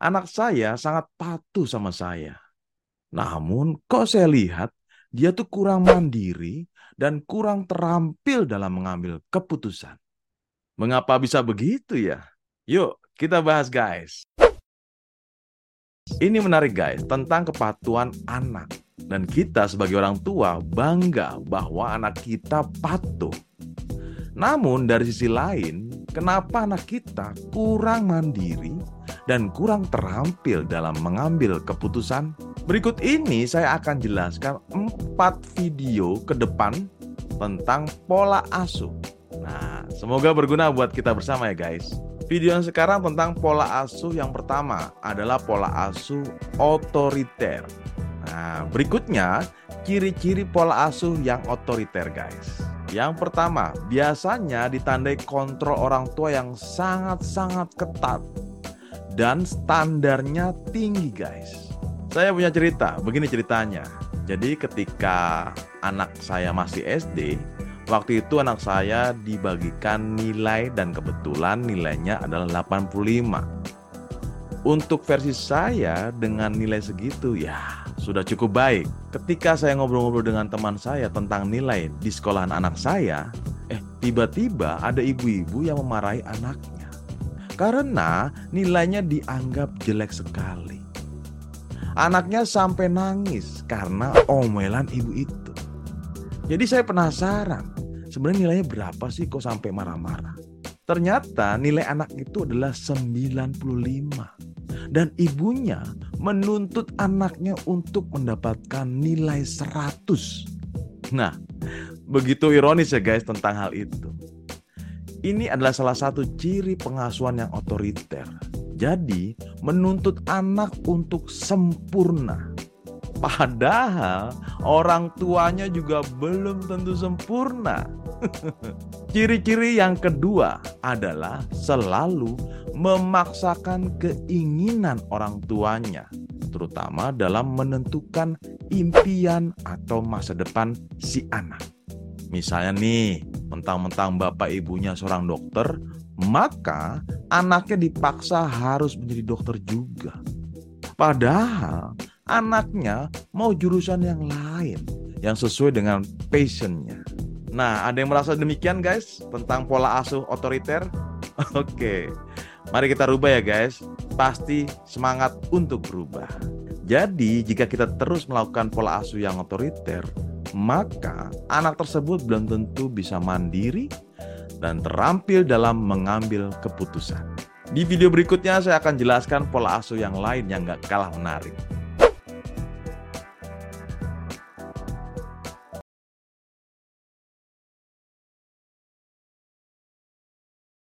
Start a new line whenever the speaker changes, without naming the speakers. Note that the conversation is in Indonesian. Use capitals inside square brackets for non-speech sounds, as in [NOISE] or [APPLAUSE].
Anak saya sangat patuh sama saya. Namun kok saya lihat dia tuh kurang mandiri dan kurang terampil dalam mengambil keputusan. Mengapa bisa begitu ya? Yuk, kita bahas guys. Ini menarik guys, tentang kepatuhan anak. Dan kita sebagai orang tua bangga bahwa anak kita patuh. Namun dari sisi lain, kenapa anak kita kurang mandiri dan kurang terampil dalam mengambil keputusan? Berikut ini saya akan jelaskan empat video ke depan tentang pola asuh. Nah, semoga berguna buat kita bersama ya guys. Video yang sekarang tentang pola asuh yang pertama adalah pola asuh otoriter. Nah, berikutnya ciri-ciri pola asuh yang otoriter guys. Yang pertama, biasanya ditandai kontrol orang tua yang sangat-sangat ketat dan standarnya tinggi guys. Saya punya cerita, begini ceritanya. Jadi ketika anak saya masih SD, waktu itu anak saya dibagikan nilai dan kebetulan nilainya adalah 85. Untuk versi saya dengan nilai segitu ya sudah cukup baik. Ketika saya ngobrol-ngobrol dengan teman saya tentang nilai di sekolahan anak saya, eh tiba-tiba ada ibu-ibu yang memarahi anaknya. Karena nilainya dianggap jelek sekali. Anaknya sampai nangis karena omelan ibu itu. Jadi saya penasaran, sebenarnya nilainya berapa sih kok sampai marah-marah? Ternyata nilai anak itu adalah 95. Dan ibunya menuntut anaknya untuk mendapatkan nilai 100. Nah, begitu ironis ya guys tentang hal itu. Ini adalah salah satu ciri pengasuhan yang otoriter jadi, menuntut anak untuk sempurna. Padahal orang tuanya juga belum tentu sempurna. [LAUGHS] Ciri-ciri yang kedua adalah selalu memaksakan keinginan orang tuanya, terutama dalam menentukan impian atau masa depan si anak. Misalnya nih, mentang-mentang bapak ibunya seorang dokter, maka anaknya dipaksa harus menjadi dokter juga. Padahal anaknya mau jurusan yang lain yang sesuai dengan passionnya. Nah, ada yang merasa demikian guys tentang pola asuh otoriter? [LAUGHS] Oke, mari kita rubah ya guys. Pasti semangat untuk berubah. Jadi, jika kita terus melakukan pola asuh yang otoriter, maka anak tersebut belum tentu bisa mandiri, dan terampil dalam mengambil keputusan. Di video berikutnya saya akan jelaskan pola asuh yang lain yang gak kalah menarik.